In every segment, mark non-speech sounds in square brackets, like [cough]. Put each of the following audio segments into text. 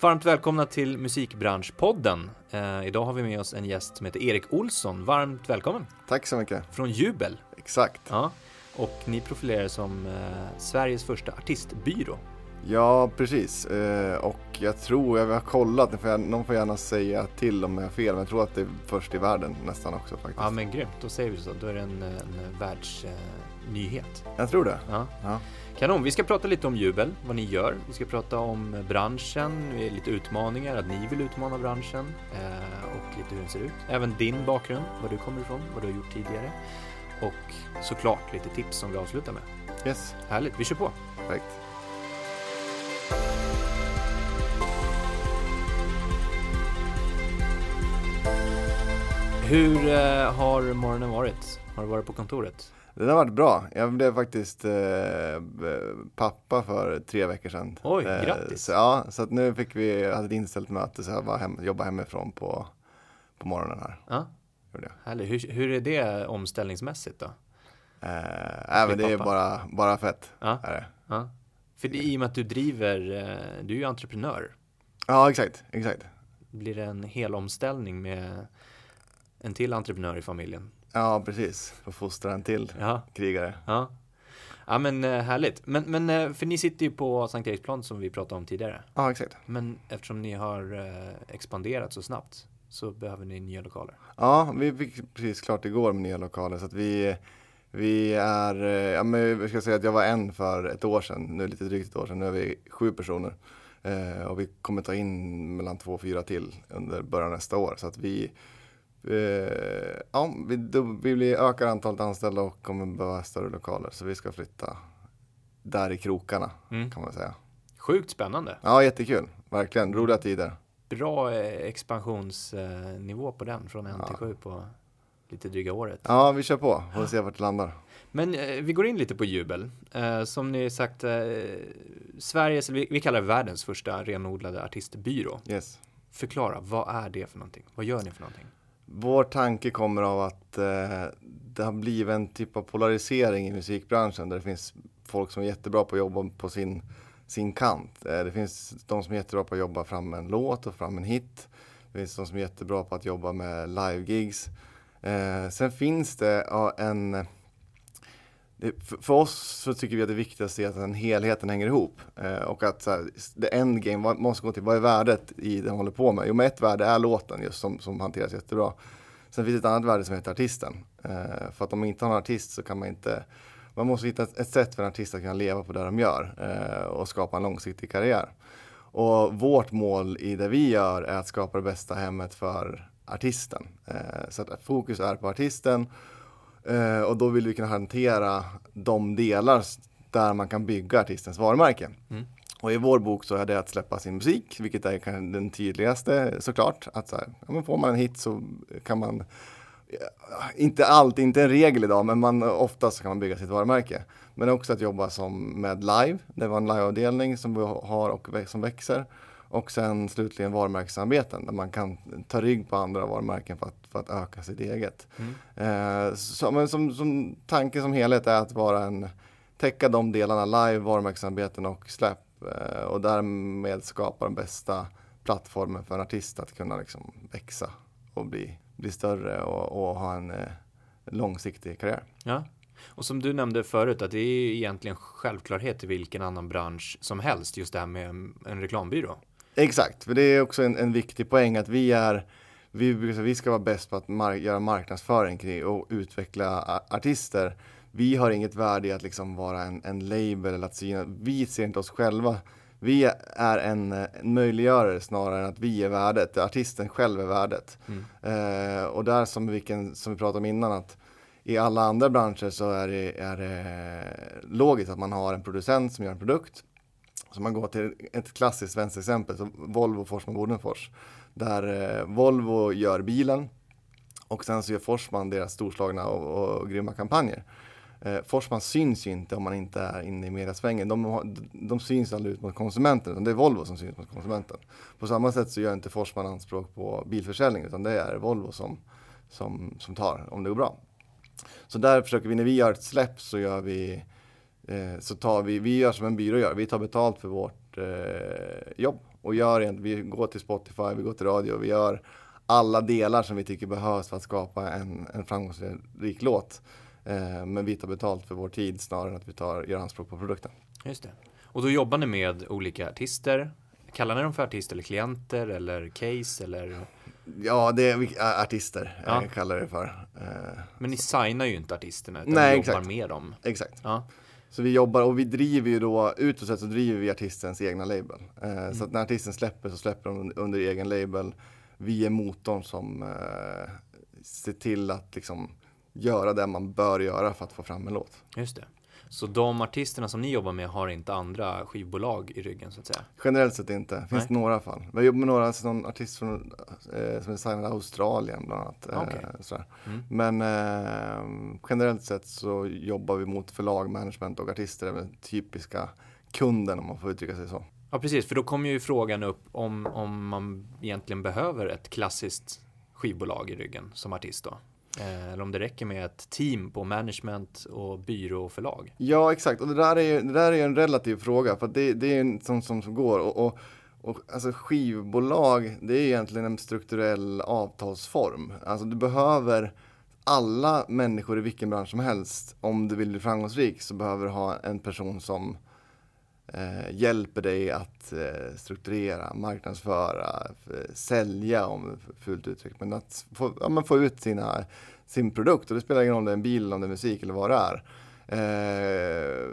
Varmt välkomna till Musikbranschpodden. Eh, idag har vi med oss en gäst som heter Erik Olsson. Varmt välkommen! Tack så mycket! Från Jubel. Exakt. Ja, och ni profilerar er som eh, Sveriges första artistbyrå. Ja, precis. Eh, och jag tror, jag har kollat, någon får gärna säga till om jag har fel, men jag tror att det är först i världen nästan också faktiskt. Ja, men grymt. Då säger vi så. Då är det en, en världsnyhet. jag tror det. Ja. Ja. Kanon. Vi ska prata lite om Jubel, vad ni gör. Vi ska prata om branschen, lite utmaningar, att ni vill utmana branschen eh, och lite hur den ser ut. Även din bakgrund, var du kommer ifrån, vad du har gjort tidigare. Och såklart lite tips som vi avslutar med. Yes, Härligt, vi kör på! perfekt. Hur eh, har morgonen varit? Har du varit på kontoret? Det har varit bra. Jag blev faktiskt eh, pappa för tre veckor sedan. Oj, Eh, grattis. Så, ja, så att nu fick vi, hade ett inställt möte så jag var hem, jobbade hemifrån på, på morgonen här. Ja, härligt. Hur, hur är det omställningsmässigt då? Eh, även det är bara, bara fett. Ja, Är det. ja. För det, i och med att du driver, eh, du är ju entreprenör. Ja, exakt, exakt. Blir det en hel omställning med en till entreprenör i familjen? Ja, precis. Få fostra en till Ja, krigare. ja. Ja men eh, härligt. Men, men eh, för ni sitter ju på Sankt Eriksplan som vi pratade om tidigare. Ja, exakt. Men eftersom ni har eh, expanderat så snabbt så behöver ni nya lokaler. Ja, vi fick precis klart igår med nya lokaler så att vi, vi är, ja men jag ska säga att jag var en för ett år sedan, nu lite drygt ett år sedan, nu är vi sju personer. Eh, och vi kommer ta in mellan två och fyra till under början av nästa år. Så att vi, eh, ja, vi, vi blir, ökar antalet anställda och kommer behöva större lokaler. Så vi ska flytta där i krokarna Mm. kan man säga. Sjukt spännande. Ja, jättekul, verkligen, roliga tider. Bra eh, expansionsnivå på den från en Ja. till sju på lite dryga året. Ja, vi kör på, får se vart det landar. Men eh, vi går in lite på Jubel. Eh, som ni sagt, eh, Sveriges, vi, vi kallar det världens första renodlade artistbyrå. Yes. Förklara, vad är det för någonting? Vad gör ni för någonting? Vår tanke kommer av att eh, det har blivit en typ av polarisering i musikbranschen där det finns folk som är jättebra på att jobba på sin, sin kant. Eh, det finns de som är jättebra på att jobba fram en låt och fram en hit. Det finns de som är jättebra på att jobba med live-gigs. Eh, sen finns det ja, en det, för, för oss så tycker vi att det viktigaste är att den helheten hänger ihop. Eh, och att så här, the endgame vad, måste gå till, vad är värdet i det man håller på med? Jo men ett värde är låten just som, som hanteras jättebra. Sen finns det ett annat värde som heter artisten. Eh, för att om man inte har en artist så kan man inte man måste hitta ett, ett sätt för en artist att kunna leva på det de gör eh, och skapa en långsiktig karriär. Och vårt mål i det vi gör är att skapa det bästa hemmet för artisten. Eh, så att fokus är på artisten Eh, och då vill vi kunna hantera de delar där man kan bygga artistens varumärke. Mm. Och i vår bok så är det att släppa sin musik, vilket är kanske den tydligaste såklart. Att så här, ja, men får man en hit så kan man, ja, inte alltid, inte en regel idag, men man, oftast så kan man bygga sitt varumärke. Men också att jobba som med live, det var en liveavdelning som vi har och som växer. Och sen slutligen varumärkessamarbeten där man kan ta rygg på andra varumärken för att, för att öka sitt eget. Mm. Eh, så, men som, som tanken som helhet är att vara en, täcka de delarna live, varumärkessamarbeten och släpp eh, och därmed skapa den bästa plattformen för en artist att kunna liksom växa och bli, bli större och, och ha en eh, långsiktig karriär. Ja. Och som du nämnde förut, att det är egentligen självklarhet i vilken annan bransch som helst, just det här med en reklambyrå. Exakt, för det är också en, en viktig poäng att vi är vi, säga, vi ska vara bäst på att mar- göra marknadsföring kring och utveckla artister. Vi har inget värde i att liksom vara en, en label eller att syna. Vi ser inte oss själva. Vi är en, en möjliggörare snarare än att vi är värdet. Artisten själv är värdet. Mm. Eh, och där som, vilken, som vi pratade om innan att i alla andra branscher så är det, är det logiskt att man har en producent som gör en produkt. Så man går till ett klassiskt svenskt exempel, så Volvo, Forsman, Bodenfors. Där eh, Volvo gör bilen och sen så gör Forsman deras storslagna och, och grymma kampanjer. Eh, Forsman syns ju inte om man inte är inne i mediasvängen. De, de syns aldrig ut mot konsumenten, utan det är Volvo som syns mot konsumenten. På samma sätt så gör inte Forsman anspråk på bilförsäljning, utan det är Volvo som, som, som tar om det går bra. Så där försöker vi, när vi gör ett släpp så gör vi så tar vi, vi gör som en byrå gör, vi tar betalt för vårt eh, jobb och gör vi går till Spotify, vi går till radio, vi gör alla delar som vi tycker behövs för att skapa en, en framgångsrik låt. Eh, men vi tar betalt för vår tid snarare än att vi tar, gör anspråk på produkten. Just det. Och då jobbar ni med olika artister. Kallar ni dem för artister eller klienter eller case eller? Ja, det är artister, Ja. ja. kallar det för. Eh, Men ni signar ju inte artisterna utan Nej, ni jobbar exakt. med dem. exakt. Ja, Så vi jobbar och vi driver ju då, utåt sett så driver vi artistens egna label. Eh, Så att när artisten släpper så släpper de under egen label. Vi är motorn som eh, ser till att liksom göra det man bör göra för att få fram en låt. just det. Så de artisterna som ni jobbar med har inte andra skivbolag i ryggen så att säga? Generellt sett inte, det finns Nej. några fall. Vi jobbar med några, alltså någon artist från, eh, som är signad i Australien bland annat. Eh, Okej. sådär. Mm. Men eh, generellt sett så jobbar vi mot förlag, management och artister är väl typiska kunden om man får uttrycka sig så. Ja, precis, för då kommer ju frågan upp om, om man egentligen behöver ett klassiskt skivbolag i ryggen som artist då. Eh, eller om det räcker med ett team på management och byrå och förlag. Ja, exakt. Och det där är ju det där är ju en relativ fråga för det, det är en sån som, som går. Och, och, och alltså skivbolag, det är egentligen en strukturell avtalsform. Alltså du behöver alla människor i vilken bransch som helst, om du vill bli framgångsrik, så behöver du ha en person som eh, hjälper dig att eh, strukturera, marknadsföra, sälja om fult uttryck. Men att få, ja, men få ut sina, sin produkt och det spelar ingen roll om det är en bil, om det är musik eller vad det är. Eh,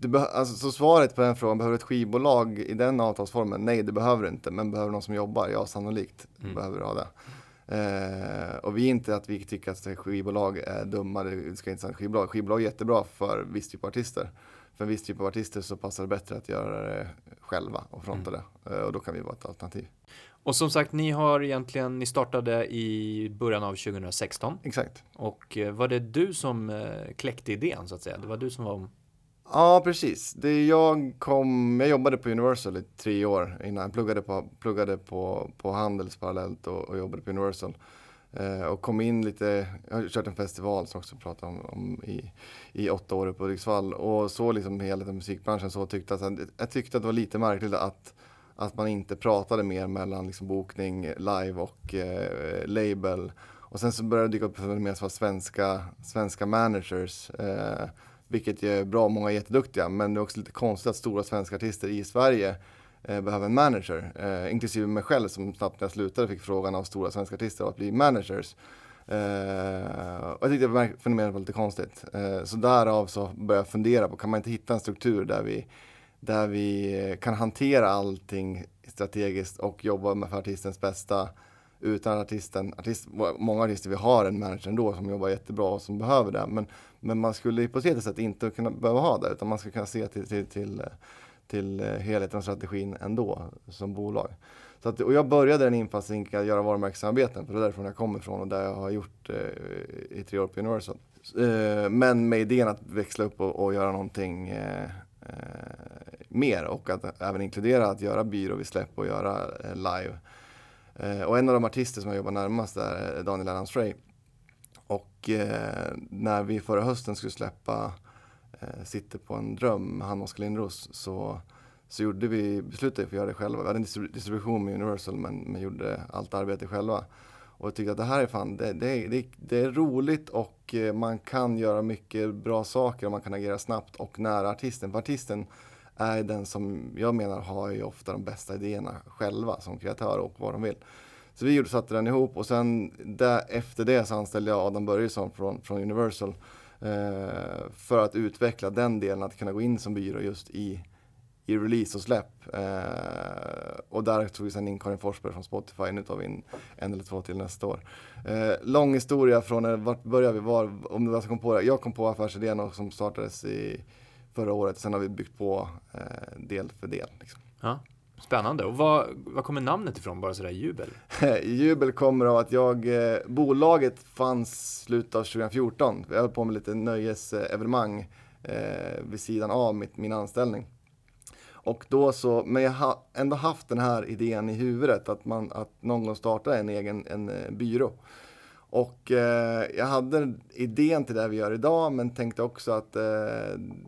du beh- alltså, så svaret på den frågan, behöver du ett skivbolag i den avtalsformen? Nej, det behöver du inte. Men behöver någon som jobbar? Ja, sannolikt Mm. behöver du ha det. Eh, och vi är inte att vi tycker att skivbolag är dumma, det ska inte säga skivbolag. Skivbolag är jättebra för viss typ av artister. För en viss typ av artister så passar det bättre att göra det själva och fronta det. Eh, och då kan vi vara ett alternativ. Och som sagt, ni har egentligen, ni startade i början av 2016 Exakt. och eh, var det du som eh, kläckte idén så att säga? Det var du som var Ja, precis. Det jag kom, jag jobbade på Universal i tre år innan. Jag pluggade på, pluggade på, på Handels parallellt och, och jobbade på Universal. Eh, och kom in lite, jag har kört en festival som jag också pratade om, om i, i åtta år på Hudiksvall. Och så liksom hela den musikbranschen så tyckte att, jag tyckte att det var lite märkligt att, att man inte pratade mer mellan liksom bokning, live och eh, label. Och sen så började det dyka upp mer så svenska, svenska managers. Eh, vilket är bra, många är jätteduktiga. Men det är också lite konstigt att stora svenska artister i Sverige Eh, behöver en manager. Eh, inklusive mig själv som snabbt när jag slutade fick frågan av stora svenska artister att bli managers. Eh, och jag tyckte det var- fenomenet var lite konstigt. Eh, så därav så började jag fundera på, kan man inte hitta en struktur där vi, där vi kan hantera allting strategiskt och jobba med för artistens bästa utan artisten, artist, många artister vi har en manager ändå som jobbar jättebra och som behöver det. Men, men man skulle hypotetiskt sett inte kunna behöva ha det utan man ska kunna se till, till, till, eh, till eh, helheten och strategin ändå som bolag. Så att, och jag började den infallsvinkeln att göra varumärkessamarbeten för det är därifrån jag kommer ifrån och där jag har gjort eh, i tre år på Universal. Eh, men med idén att växla upp och, och göra någonting eh, eh, mer och att även inkludera att göra byrå vid släpp och göra eh, live. Eh, och en av de artister som jag jobbar närmast är eh, Daniel Adams Frey. Och eh, när vi förra hösten skulle släppa eh, Sitter på en dröm, han och Oskar Lindros, så, så gjorde vi, beslutade vi för att göra det själva. Vi hade en distribution med Universal men, men gjorde allt arbete själva. Och jag tyckte att det här är fan, det, det, är- det, det är roligt och eh, man kan göra mycket bra saker och man kan agera snabbt och nära artisten. För artisten är den som jag menar har ju ofta de bästa idéerna själva som kreatör och vad de vill. Så vi gjorde, satte den ihop och sen där, efter det så anställde jag Adam Börjesson från, från Universal eh, Eh, för att utveckla den delen, att kunna gå in som byrå just i, i release och släpp. Eh, och där tog vi sen in Karin Forsberg från Spotify, nu tar vi in en eller två till nästa år. Eh, lång historia från när, vart började vi, var, om du alltså kom på det. Jag kom på affärsidén och som startades i förra året, sen har vi byggt på eh, del för del. Liksom. Ja, spännande. Och vad, vad kommer namnet ifrån? Bara sådär jubel? [laughs] Jubel kommer av att jag, eh, bolaget fanns slutet av 2014. Jag höll på med lite nöjesevenemang eh, vid sidan av mitt, min anställning. Och då så, men jag har ändå haft den här idén i huvudet att man, att någon gång starta en egen en, en byrå. Och eh, jag hade idén till det vi gör idag men tänkte också att eh,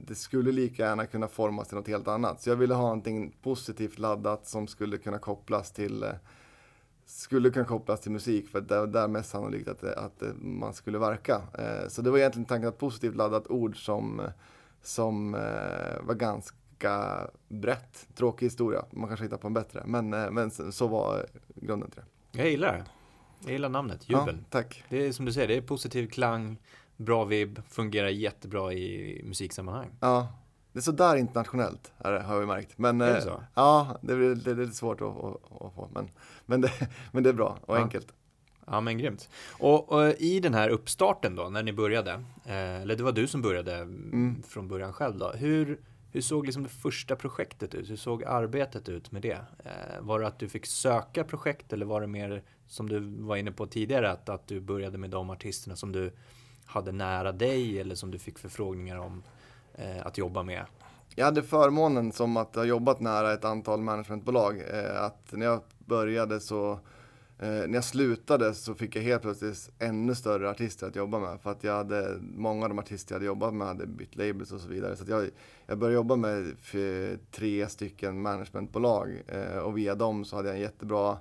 det skulle lika gärna kunna formas till något helt annat. Så jag ville ha någonting positivt laddat som skulle kunna kopplas till eh, skulle kunna kopplas till musik för det var där mest sannolikt att, det, att det, man skulle verka. Eh, så det var egentligen tanken att positivt laddat ord som, eh, som eh, var ganska brett. Tråkig historia, man kanske hittar på en bättre. Men, eh, men så var grunden till det. Jag gillar det. Jag gillar namnet, Jubel. Ja, tack. Det är som du säger, det är positiv klang, bra vibb, fungerar jättebra i musiksammanhang. Ja, det är sådär internationellt, har vi märkt. Men, är det så? Ja, det är, det är lite svårt att, att, att, få. Men, men, det, [laughs] men det är bra och ja. enkelt. Ja men grymt. Och, och, i den här uppstarten då, när ni började, eh, eller det var du som började mm. från början själv då. Hur, hur såg liksom det första projektet ut? Hur såg arbetet ut med det? Eh, var det att du fick söka projekt eller var det mer som du var inne på tidigare att, att du började med de artisterna som du hade nära dig eller som du fick förfrågningar om eh, att jobba med? Jag hade förmånen som att ha jobbat nära ett antal managementbolag. Eh, att när jag började så Eh, när jag slutade så fick jag helt plötsligt ännu större artister att jobba med. För att jag hade, många av de artister jag hade jobbat med hade bytt labels och så vidare. Så jag, jag började jobba med tre stycken managementbolag. Eh, och via dem så hade jag en jättebra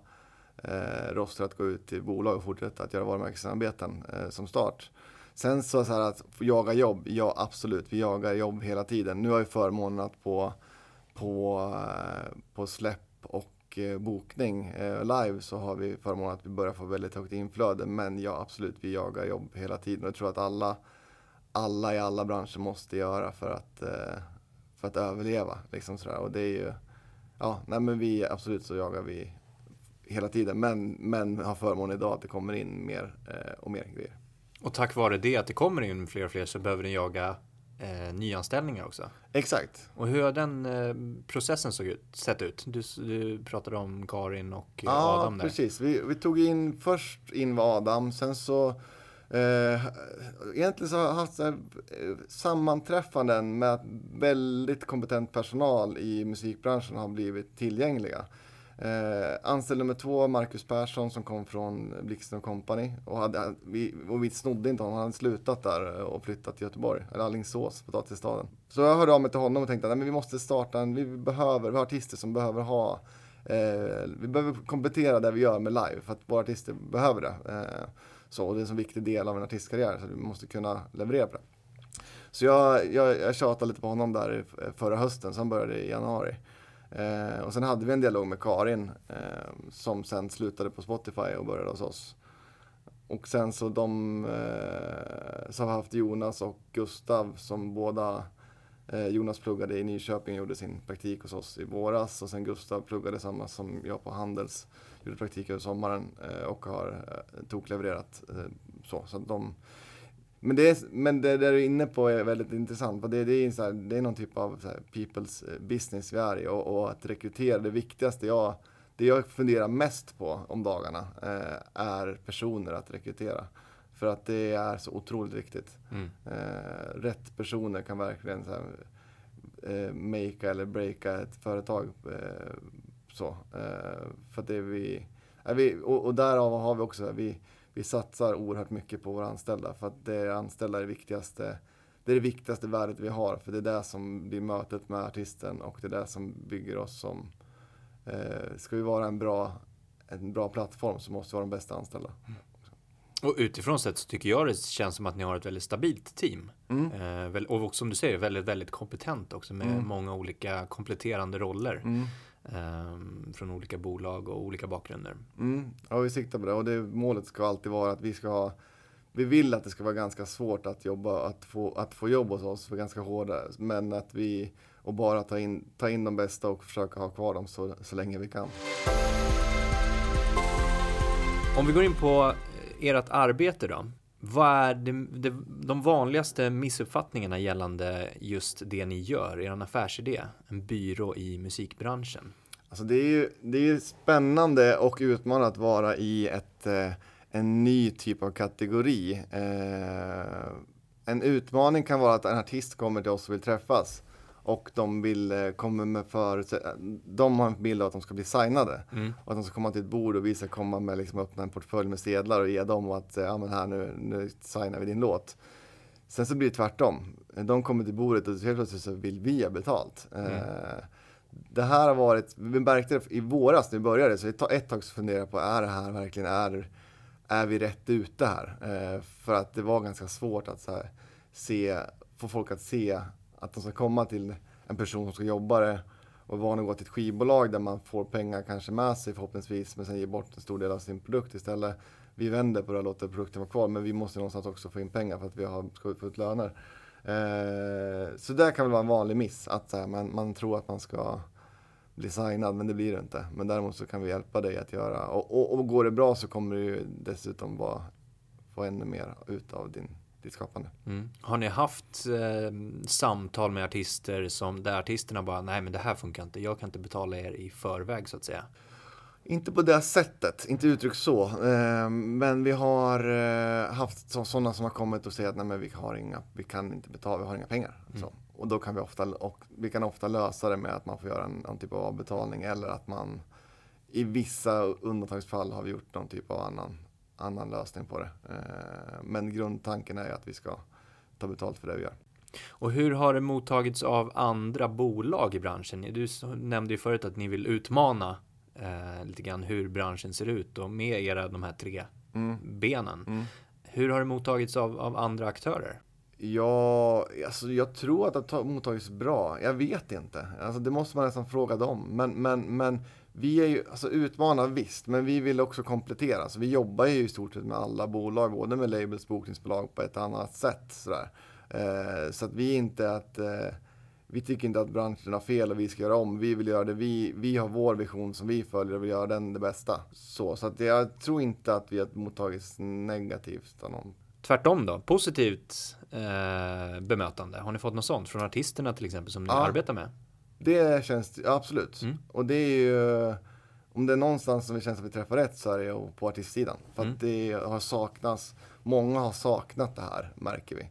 eh, roster att gå ut till bolag och fortsätta att göra varumärkessamarbeten eh, som start. Sen så, så här att jaga jobb, ja absolut, vi jagar jobb hela tiden. Nu har jag förmånen att på, på, eh, på släpp Eh, bokning eh, live så har vi förmånen att vi börjar få väldigt högt inflöde. Men ja, absolut, vi jagar jobb hela tiden. Och jag tror att alla, alla i alla branscher måste göra för att, eh, för att överleva. Liksom sådär. Och det är ju, ja, nej men vi, absolut så jagar vi hela tiden. Men, men har förmånen idag att det kommer in mer och mer grejer. Och tack vare det, att det kommer in fler och fler, så behöver ni jaga eh, nyanställningar också. Exakt. Och hur har den eh, processen såg ut, sett ut? Du, du, pratade om Karin och ja, Adam där. Ja, precis. Vi, vi, tog in, först in var Adam, sen så Eh, egentligen så har jag haft eh, sammanträffanden med att väldigt kompetent personal i musikbranschen har blivit tillgängliga. Eh, anställd nummer två, Marcus Persson som kom från Blixten Company. Och, hade, vi, och vi snodde inte honom, han hade slutat där eh, och flyttat till Göteborg, eller Alingsås, potatisstaden. Så jag hörde av mig till honom och tänkte att vi måste starta en, vi behöver, vi har artister som behöver ha eh, vi behöver komplettera det vi gör med live för att våra artister behöver det. Eh, så, och det är en så viktig del av en artistkarriär så vi måste kunna leverera på det. Så jag, jag, jag tjatade lite på honom där förra hösten, så han började i januari. Eh, och sen hade vi en dialog med Karin eh, som sen slutade på Spotify och började hos oss. Och sen så de, eh, som har vi haft Jonas och Gustav som båda eh, Jonas pluggade i Nyköping och gjorde sin praktik hos oss i våras och sen Gustav pluggade samma som jag på Handels, gjorde praktik över sommaren eh, och har eh, toklevererat. Eh, så, så de men det, är, men det där du är inne på är väldigt intressant. För det, det, är, så här, det är någon typ av här, people's eh, business vi är i. Och, och, att rekrytera, det viktigaste jag, det jag funderar mest på om dagarna eh, är personer att rekrytera. För att det är så otroligt viktigt. Mm. Eh, rätt personer kan verkligen så här, eh, makea eller breaka ett företag. Eh, så. Eh, för att det är vi, vi och, och därav har vi också, vi, vi satsar oerhört mycket på våra anställda för att det anställda är det viktigaste det är det viktigaste värdet vi har för det är det som blir mötet med artisten och det är det som bygger oss som eh, ska vi vara en bra, en bra plattform så måste vi vara de bästa anställda. Mm. Och utifrån sett så tycker jag det känns som att ni har ett väldigt stabilt team. Mm. Eh, och som du säger, väldigt, väldigt kompetent också med mm. många olika kompletterande roller. Mm. Um, från olika bolag och olika bakgrunder. Mm, ja, vi siktar på det och det, målet ska alltid vara att vi ska ha vi vill att det ska vara ganska svårt att jobba, att få, att få jobb hos oss, för ganska hårda, men att vi, och bara ta in, ta in de bästa och försöka ha kvar dem så, så länge vi kan. Om vi går in på ert arbete då. Vad är det, det, de vanligaste missuppfattningarna gällande just det ni gör, er affärsidé, en byrå i musikbranschen? Alltså det är ju det är spännande och utmanande att vara i ett, eh, en ny typ av kategori. Eh, en utmaning kan vara att en artist kommer till oss och vill träffas och de vill, eh, kommer med förutsättningar, de har en bild av att de ska bli signade. Mm. Och att de ska komma till ett bord och vi ska komma med, liksom öppna en portfölj med sedlar och ge dem och att, ja men här nu, nu signar vi din låt. Sen så blir det tvärtom. De kommer till bordet och helt plötsligt så vill vi ha betalt. Mm. Eh, det här har varit, vi märkte det i våras när vi började, så ett tag så funderade jag på, är det här verkligen, är, är vi rätt ute här? Eh, för att det var ganska svårt att här, se, få folk att se att de ska komma till en person som ska jobba det och är van att gå till ett skivbolag där man får pengar kanske med sig förhoppningsvis men sen ger bort en stor del av sin produkt istället. Vi vänder på det och låter produkten vara kvar men vi måste någonstans också få in pengar för att vi har ska få ut löner. Eh, så det kan väl vara en vanlig miss att här, man, man tror att man ska bli signad men det blir det inte. Men däremot så kan vi hjälpa dig att göra och, och, och går det bra så kommer du ju dessutom vara, få ännu mer ut av din ditt skapande. Mm. Har ni haft eh, samtal med artister som där artisterna bara nej men det här funkar inte, jag kan inte betala er i förväg så att säga? Inte på det sättet, inte uttryckt så. Eh, men vi har eh, haft sådana som har kommit och sagt att nej men vi har inga, vi kan inte betala, vi har inga pengar. Mm. Så. Och då kan vi ofta, och vi kan ofta lösa det med att man får göra en, någon typ av avbetalning eller att man i vissa undantagsfall har vi gjort någon typ av annan annan lösning på det. Eh, men grundtanken är att vi ska ta betalt för det vi gör. Och hur har det mottagits av andra bolag i branschen? Du nämnde ju förut att ni vill utmana eh, lite grann hur branschen ser ut och med era de här tre mm. benen. Mm. Hur har det mottagits av, av andra aktörer? Ja, alltså jag tror att det har mottagits bra. Jag vet inte. Alltså det måste man nästan fråga dem. Men, men, men vi är ju, alltså utmanar visst, men vi vill också komplettera. Så vi jobbar ju i stort sett med alla bolag, både med labels, bokningsbolag på ett annat sätt. Sådär. Eh, så att vi inte att, eh, vi tycker inte att branschen har fel och vi ska göra om. Vi vill göra det, vi, vi har vår vision som vi följer och vill göra den det bästa. Så, så att jag tror inte att vi har mottagits negativt av någon. Tvärtom då, positivt eh, bemötande. Har ni fått något sånt från artisterna till exempel som ni ja. arbetar med? Det känns, absolut. Mm. Och det är ju, om det är någonstans som det känns att vi träffar rätt så är det på artistsidan. För mm. att det har saknats, många har saknat det här märker vi.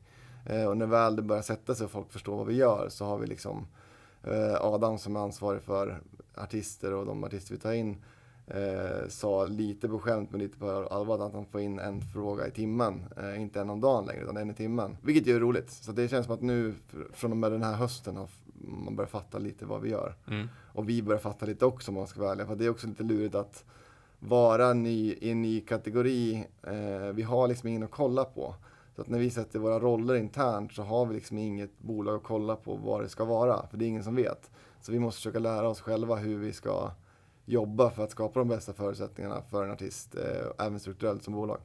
Eh, och när väl det börjar sätta sig och folk förstår vad vi gör så har vi liksom eh, Adam som är ansvarig för artister och de artister vi tar in eh, sa lite på skämt men lite på allvar att han får in en fråga i timmen. Eh, inte en om dagen längre utan en i timmen. Vilket ju är roligt. Så det känns som att nu från och med den här hösten har man börjar fatta lite vad vi gör. Mm. Och vi börjar fatta lite också om man ska vara ärlig. För det är också lite lurigt att vara ny, i en ny kategori. Eh, vi har liksom ingen att kolla på. Så att när vi sätter våra roller internt så har vi liksom inget bolag att kolla på vad det ska vara. För det är ingen som vet. Så vi måste försöka lära oss själva hur vi ska jobba för att skapa de bästa förutsättningarna för en artist, eh, även strukturellt som bolag.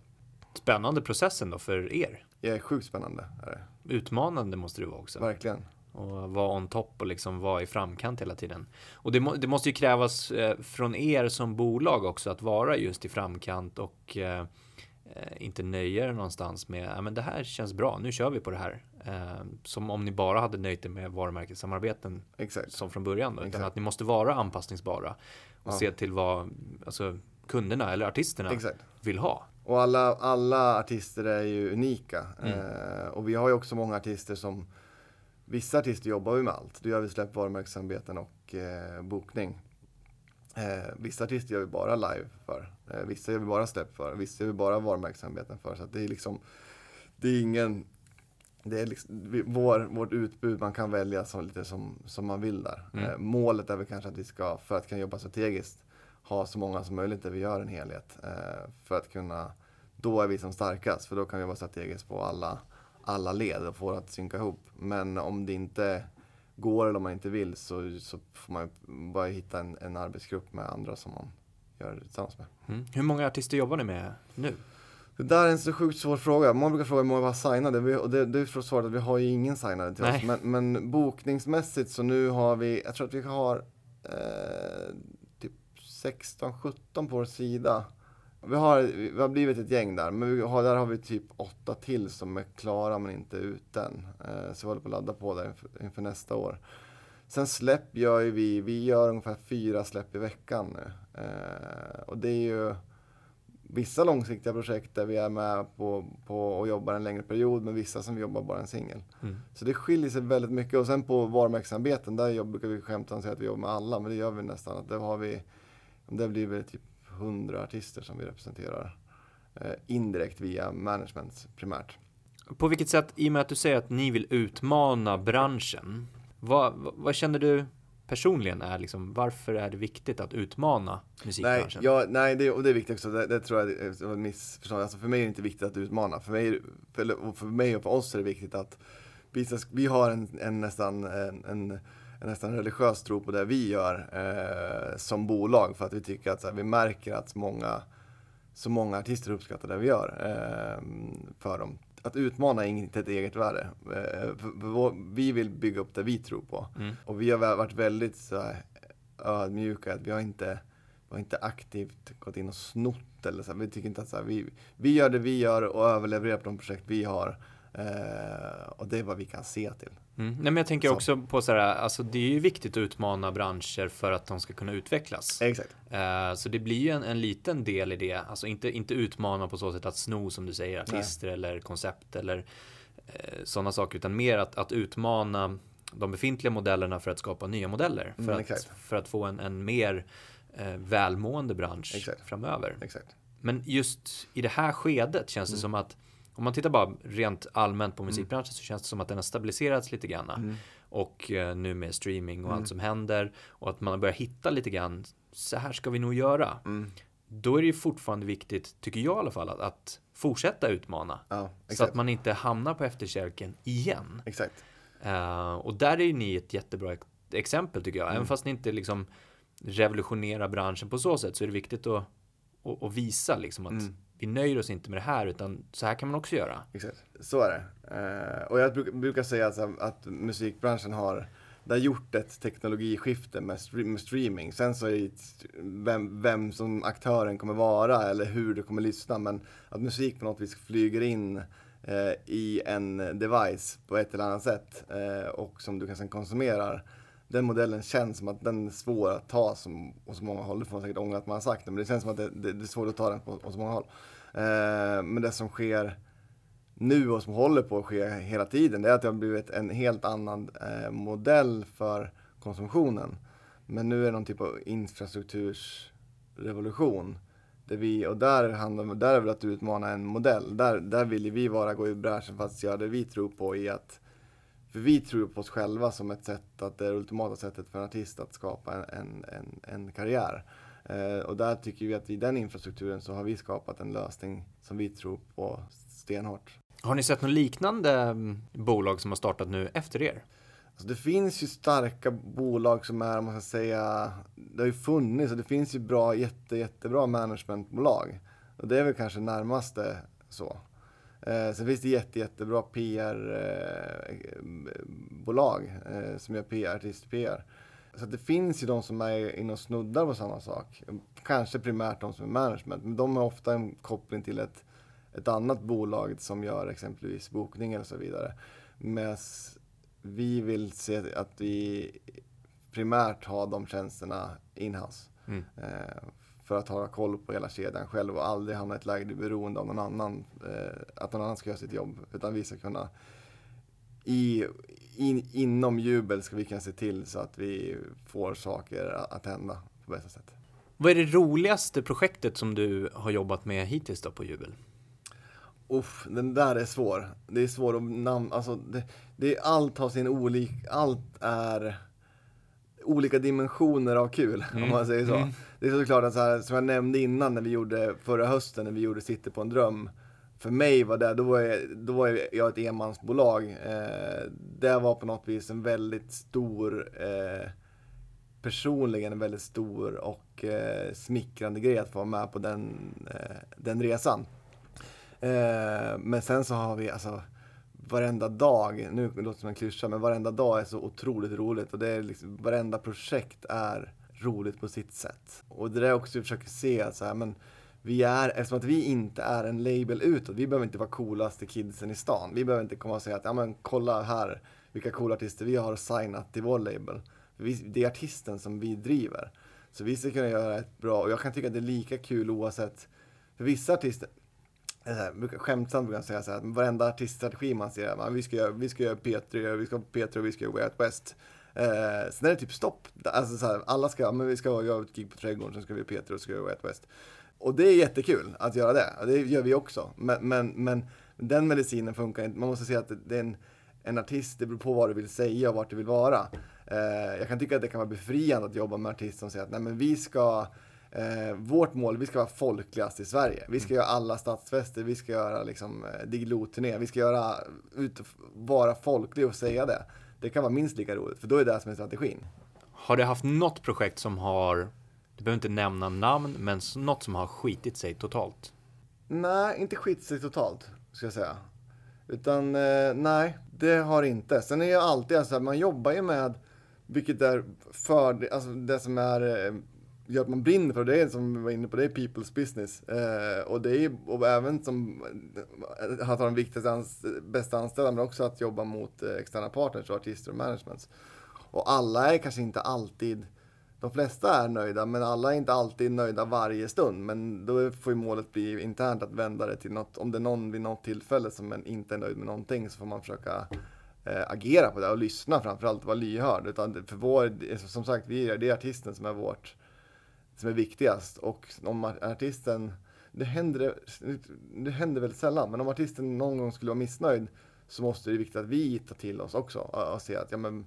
Spännande processen då för er? Det är sjukt spännande. Är det. Utmanande måste det vara också. Verkligen och vara on top och liksom vara i framkant hela tiden. Och det, må, det måste ju krävas eh, från er som bolag också att vara just i framkant och eh, eh inte nöja er någonstans med ja, men det här känns bra, nu kör vi på det här. Eh, som om ni bara hade nöjt er med varumärkessamarbeten Exakt. som från början. Då, utan att ni måste vara anpassningsbara och ja. se till vad alltså, kunderna eller artisterna Exakt. vill ha. Och alla, alla artister är ju unika. Mm. Eh, och vi har ju också många artister som Vissa artister jobbar vi med allt. Då gör vi släpp, varumärkessamarbeten och eh, bokning. Eh, vissa artister gör vi bara live för. Eh, vissa gör vi bara släpp för. Vissa gör vi bara varumärkessamarbeten för. Så det är liksom, det är ingen, det är liksom, vår, vårt utbud, man kan välja som, lite som, som man vill där. Mm. Eh, målet är väl kanske att vi ska, för att kunna jobba strategiskt, ha så många som möjligt där vi gör en helhet. Eh, för att kunna, då är vi som starkast, för då kan vi jobba strategiskt på alla alla led och få det att synka ihop. Men om det inte går eller om man inte vill så, så får man bara hitta en, en arbetsgrupp med andra som man gör det tillsammans med. Mm. Hur många artister jobbar ni med nu? Det där är en så sjukt svår fråga. Man brukar fråga hur många vi har signade. Vi, och det, det är för svaret att vi har ju ingen signade till Nej. oss. Men, men, bokningsmässigt så nu har vi, jag tror att vi har eh, typ 16-17 på vår sida. Vi har, vi har blivit ett gäng där, men vi har, där har vi typ åtta till som är klara men inte ut än. Eh, så vi håller på att ladda på det inför, inför, nästa år. Sen släpp gör ju vi, vi gör ungefär fyra släpp i veckan nu. Eh, och det är ju vissa långsiktiga projekt där vi är med på, på och jobbar en längre period, men vissa som vi jobbar bara en singel. Mm. Så det skiljer sig väldigt mycket. Och sen på varumärkesarbeten, där brukar vi skämta och säga att vi jobbar med alla, men det gör vi nästan. Att där har vi, där blir det typ 100 artister som vi representerar. Eh, indirekt via management primärt. På vilket sätt, i och med att du säger att ni vill utmana branschen, vad, vad, känner du personligen är liksom, varför är det viktigt att utmana Nej, musikbranschen? ja, nej det, och det är viktigt också. Det, det tror jag är ett missförstånd. Alltså för mig är det inte viktigt att utmana. För mig, för, för mig och för oss är det viktigt att vi, vi har en, en nästan en, en, nästan religiös tro på det vi gör eh, som bolag. För att vi tycker att här, vi märker att många, så många artister uppskattar det vi gör eh, för dem. Att utmana är inte ett eget värde. Eh, för, för vi vill bygga upp det vi tror på. Mm. Och vi har varit väldigt så här, ödmjuka. Att vi har inte vi har inte aktivt gått in och snott eller så. här. Vi tycker inte att så vi, vi gör det vi gör och överlevererar på de projekt vi har. Eh, och det är vad vi kan se till. Mm. Nej, men jag tänker Så. också på så här, alltså det är ju viktigt att utmana branscher för att de ska kunna utvecklas. Exakt. Eh, så det blir ju en, en liten del i det, alltså inte, inte utmana på så sätt att sno som du säger, artister eller koncept eller eh, sådana saker, utan mer att, att utmana de befintliga modellerna för att skapa nya modeller. För, Mm, att, exakt. för att få en, en mer eh, välmående bransch Exakt. framöver. Exakt. Men just i det här skedet känns det som att om man tittar bara rent allmänt på musikbranschen så känns det som att den har stabiliserats lite grann. Mm. Och eh, nu med streaming och allt som händer och att man har börjat hitta lite grann, så här ska vi nog göra. Mm. Då är det ju fortfarande viktigt, tycker jag i alla fall, att, att fortsätta utmana. Ja, Så att man inte hamnar på efterkälken igen. Exakt. Eh, och där är ju ni ett jättebra ex- exempel tycker jag. Mm. Även fast ni inte liksom revolutionerar branschen på så sätt så är det viktigt att, att, att visa liksom att Mm vi nöjer oss inte med det här utan så här kan man också göra. Exakt. Så är det. Eh, och jag bruk, brukar säga att, att musikbranschen har det har gjort ett teknologiskifte med, med streaming. Sen så är det vem, vem som aktören kommer vara eller hur du kommer lyssna. Men att musik på något vis flyger in eh, i en device på ett eller annat sätt eh, och som du kan sen konsumerar. Den modellen känns som att den är svår att ta som, och så många håll. Det får man säkert ångra att man har sagt det, men det känns som att det, det, det är svårt att ta den på, på så många håll. Eh, men det som sker nu och som håller på att ske hela tiden, det är att det har blivit en helt annan eh, modell för konsumtionen. Men nu är det någon typ av infrastruktursrevolution. Där vi, och där, handlar, där är väl att utmana en modell. Där, där vill vi vara gå i bräschen för att göra det vi tror på i att för vi tror på oss själva som ett sätt, att det är det ultimata sättet för en artist att skapa en, en, en, karriär. Eh, och där tycker vi att i den infrastrukturen så har vi skapat en lösning som vi tror på stenhårt. Har ni sett något liknande mm, bolag som har startat nu efter er? Alltså det finns ju starka bolag som är, man ska säga, det har ju funnits och det finns ju bra, jätte, jättebra managementbolag. Och det är väl kanske närmaste så. Eh, sen finns det jätte, jättebra PR-bolag eh, som gör PR, artist-PR. Så det finns ju de som är inne och snuddar på samma sak. Kanske primärt de som är management, men de har ofta en koppling till ett, ett annat bolag som gör exempelvis bokning eller så vidare. Medan vi vill se att vi primärt har de tjänsterna inhouse. Mm. Eh, för att ha koll på hela kedjan själv och aldrig hamna i ett läge där vi är beroende av någon annan. Eh, att någon annan ska göra sitt jobb. Utan vi ska kunna i, in, inom jubel ska vi kunna se till så att vi får saker att- hända på bästa sätt. Vad är det roligaste projektet som du har jobbat med hittills då på Jubel? Uff, den där är svår. Det är svårt att namn, alltså det, det är, allt har sin olik, allt är olika dimensioner av kul, om man säger så. Mm. Det är såklart att så här, som jag nämnde innan när vi gjorde, förra hösten när vi gjorde Sitter på en dröm. För mig var det, då var jag, då var jag ett enmansbolag. Eh, det var på något vis en väldigt stor, eh, personligen en väldigt stor och eh, smickrande grej att få vara med på den, eh, den resan. Eh, men sen så har vi alltså varenda dag, nu låter det som en klyscha, men varenda dag är så otroligt roligt och det är liksom, varenda projekt är roligt på sitt sätt. Och det är också vi försöker se att så här, men vi är, eftersom att vi inte är en label utåt, vi behöver inte vara coolaste kidsen i stan. Vi behöver inte komma och säga att, ja men kolla här, vilka coola artister vi har signat till vår label. Vi, det är artisten som vi driver. Så vi ska kunna göra ett bra, och jag kan tycka att det är lika kul oavsett För vissa artister, eh, så här, skämtsamt brukar jag säga så här, att varenda artiststrategi man ser, man, vi, ska göra, vi ska göra P3, vi ska ha P3 och vi ska göra Way Out West. Eh, sen är det typ stopp. Alltså så här, alla ska, men vi ska göra ett gig på Trädgården, sen ska vi P3 och så ska vi Out West. Och det är jättekul att göra det, och det gör vi också. Men, men, men den medicinen funkar inte, man måste se att det- är en, en artist, det beror på vad du vill säga och vart du vill vara. Eh, jag kan tycka att det kan vara befriande att jobba med artister som säger att nej men vi ska Eh, vårt mål, vi ska vara folkligast i Sverige. Vi ska göra alla stadsfester, vi ska göra liksom eh, Diggiloo-turné, vi ska göra, ut vara folklig och säga det. Det kan vara minst lika roligt, för då är det det som är strategin. Har du haft något projekt som har, du behöver inte nämna namn, men något som har skitit sig totalt? Nej, inte skit sig totalt, ska jag säga. Utan eh, nej, det har inte. Sen är jag alltid så här, man jobbar ju med, vilket är för, alltså det som är, eh, gör att man brinner för det, är som vi var inne på, det är people's business. Eh, och det är, och även som, att ha de viktigaste, ans bästa anställda, men också att jobba mot eh, externa partners och artister och managements. Och alla är kanske inte alltid, de flesta är nöjda, men alla är inte alltid nöjda varje stund. Men då får ju målet bli internt att vända det till något, om det är någon vid något tillfälle som inte är nöjd med någonting så får man försöka eh, agera på det och lyssna framförallt och vara lyhörd. Utan för vår, som sagt, vi är, det är artisten som är vårt, som är viktigast. Och om artisten, det händer, det händer väldigt sällan, men om artisten någon gång skulle vara missnöjd så måste det är viktigt att vi tar till oss också och, och se att ja, men,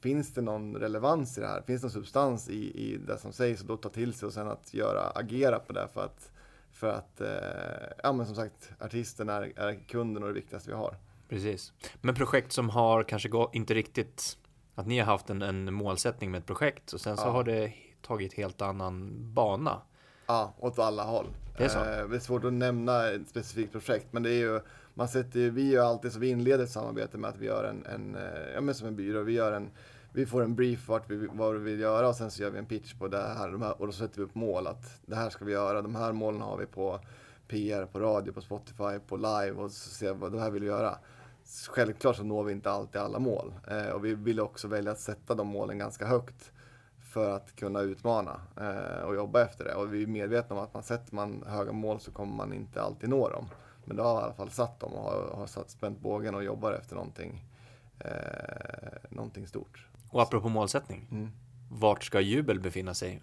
finns det någon relevans i det här? Finns det någon substans i, i det som sägs och då ta till sig och sen att göra, agera på det för att, för att eh, ja men som sagt, artisten är, är kunden och det viktigaste vi har. Precis. Men projekt som har kanske inte riktigt, att ni har haft en, en målsättning med ett projekt och sen så Ja. har det tagit helt annan bana. Ja, åt alla håll. Det är så? Eh, det är svårt att nämna ett specifikt projekt, men det är ju, man sätter ju, vi gör alltid så, vi inleder ett samarbete med att vi gör en, en eh, ja men som en byrå, vi gör en, vi får en brief vart vi, vad vi vill göra och sen så gör vi en pitch på det här, de här och då sätter vi upp mål att det här ska vi göra, de här målen har vi på PR, på radio, på Spotify, på live och så ser vi vad det här vill vi göra. Självklart så når vi inte alltid alla mål eh, och vi vill också välja att sätta de målen ganska högt för att kunna utmana eh, och jobba efter det. Och vi är medvetna om att man sätter man höga mål så kommer man inte alltid nå dem. Men då har vi i alla fall satt dem och har, har satt, spänt bågen och jobbar efter någonting, eh, någonting stort. Och apropå målsättning, Mm. vart ska Jubel befinna sig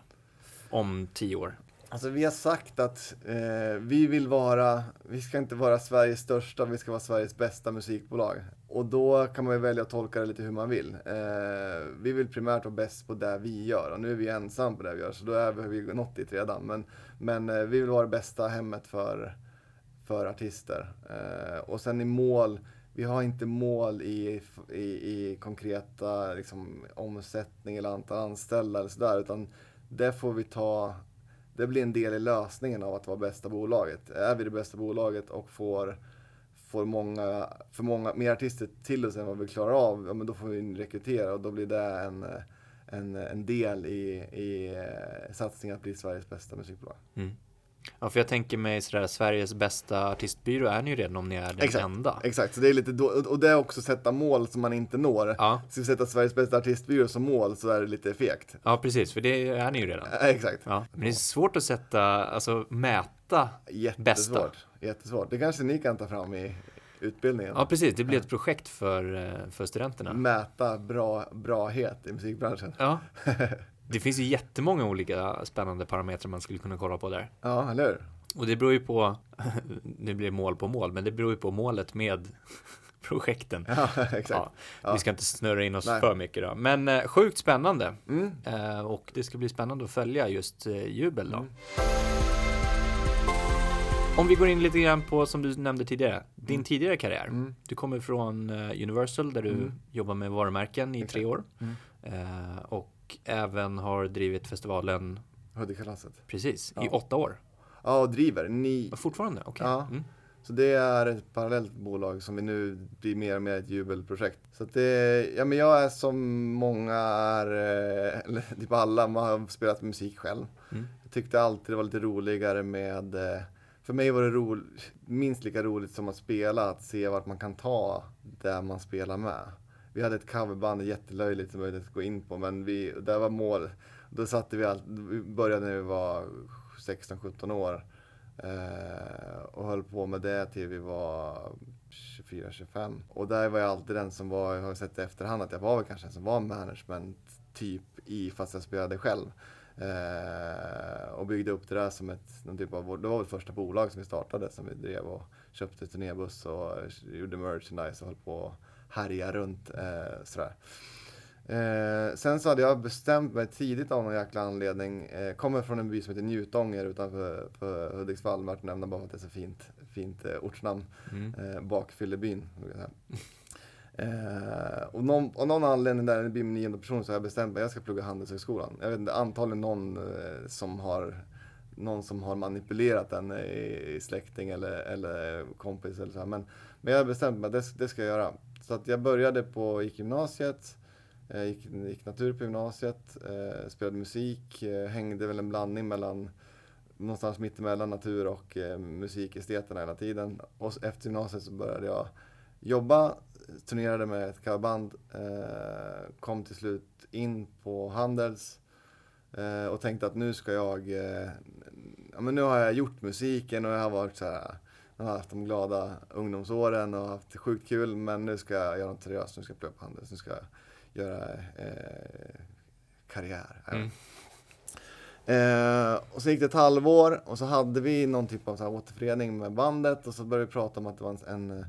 om tio år? Alltså vi har sagt att eh, vi vill vara, vi ska inte vara Sveriges största, vi ska vara Sveriges bästa musikbolag. Och då kan man ju välja att tolka det lite hur man vill. Eh, vi vill primärt vara bäst på det vi gör och nu är vi ensamma på det vi gör så då är har vi nått dit redan. Men, men eh, vi vill vara det bästa hemmet för, för artister. Eh, och sen i mål, vi har inte mål i, i, i konkreta liksom, omsättning eller antal anställda eller sådär utan det får vi ta det blir en del i lösningen av att vara bästa bolaget. Är vi det bästa bolaget och får, får många, för många, mer artister till oss än vad vi klarar av, ja, men då får vi rekrytera och då blir det en, en, en del i, i eh, satsningen att bli Sveriges bästa musikbolag. Mm. Ja, för jag tänker mig sådär, Sveriges bästa artistbyrå är ni ju redan om ni är den Exakt. enda. Exakt, så det är lite då, och det är också sätta mål som man inte når. Ja, Ska vi sätta Sveriges bästa artistbyrå som mål så är det lite fegt. ja, precis, för det är ni ju redan. Eh, Exakt. Ja, men det är svårt att sätta, alltså mäta. Jättesvårt. Jättesvårt. Det kanske ni kan ta fram i utbildningen. Ja, precis, det blir ett projekt för, eh, för studenterna. Mäta bra, brahet i musikbranschen. Ja. [laughs] Det finns ju jättemånga olika spännande parametrar man skulle kunna kolla på där. Ja, eller hur? Och det beror ju på, [laughs] nu blir det mål på mål, men det beror ju på målet med [laughs] projekten. Ja, exakt. Ja, Ja. Vi ska inte snurra in oss Nej. för mycket då. Men eh, sjukt spännande. Mm. Eh, och det ska bli spännande att följa just eh, Jubel då. Mm. Om vi går in lite grann på, som du nämnde tidigare, din Mm. tidigare karriär. Mm. Du kommer från eh, Universal där du Mm. jobbar med varumärken i Exakt. tre år. Mm. Eh, och även har drivit festivalen, Hudik-kalasset. precis, i Ja. åtta år. Ja, och driver. Ni... Fortfarande? Okej. Ja. Mm. Så det är ett parallellt bolag som vi nu blir mer och mer ett jubelprojekt. Så det, ja men jag är som många är, eh, eller [laughs] typ alla, man har spelat musik själv. Mm. Jag tyckte alltid det var lite roligare med, eh, för mig var det ro, minst lika roligt som att spela, att se vart man kan ta det man spelar med. Vi hade ett coverband, jättelöjligt som möjligt inte gå in på, men vi, det var mål. Då satte vi allt, vi började när vi var 16-17 år Eh, och höll på med det till vi var 24-25. Och där var jag alltid den som var, jag har sett i efterhand att jag var väl kanske den som var management typ i fast jag spelade själv. Eh, och byggde upp det där som ett, någon typ av, det var väl första bolag som vi startade som vi drev och köpte turnébuss och gjorde merchandise och höll på att härja runt eh, sådär. Eh, sen så hade jag bestämt mig tidigt av någon jäkla anledning. Eh, kommer från en by som heter Njutånger utanför för Hudiksvall. Att nämna bara för att det är så fint, fint eh, ortsnamn. Mm. Eh, Bakfyllebyn. Eh, och någon, av någon anledning där, det blir min nionde person, så har jag bestämt mig att jag ska plugga Handelshögskolan. Jag vet inte, antagligen någon eh, som har någon som har manipulerat den i, i släkting eller, eller kompis eller så här. Men, men jag har bestämt mig det, det ska jag göra. Så att jag började på, gick gymnasiet, eh, gick, gick natur på gymnasiet, eh, spelade musik, eh, hängde väl en blandning mellan någonstans mittemellan natur och eh, musikesteterna hela tiden. Och efter gymnasiet så började jag jobba, turnerade med ett coverband, eh, kom till slut in på Handels eh, och tänkte att nu ska jag, eh, ja men nu har jag gjort musiken och jag har varit så här, jag har haft de glada ungdomsåren och haft sjukt kul men nu ska jag göra något seriöst, nu ska jag plugga på Handels, nu ska jag göra eh, karriär. Mm. Eh, och så gick det ett halvår och så hade vi någon typ av så här återförening med bandet och så började vi prata om att det var en,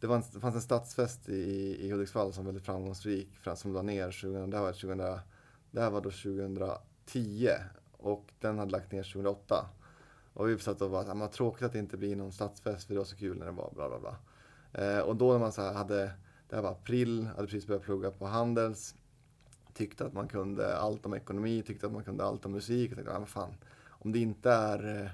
det, var en, det fanns en stadsfest i, i Hudiksvall som var väldigt framgångsrik, som la ner 2000, det här var, 2000, det här var då 2010 och den hade lagt ner 2008. Och vi satt och bara, vad tråkigt att det inte blir någon stadsfest för det var så kul när det var bla bla bla. Eh, och då när man så hade, det här var april, hade precis börjat plugga på Handels, tyckte att man kunde allt om ekonomi, tyckte att man kunde allt om musik. Och tänkte, vad fan, om det inte är eh,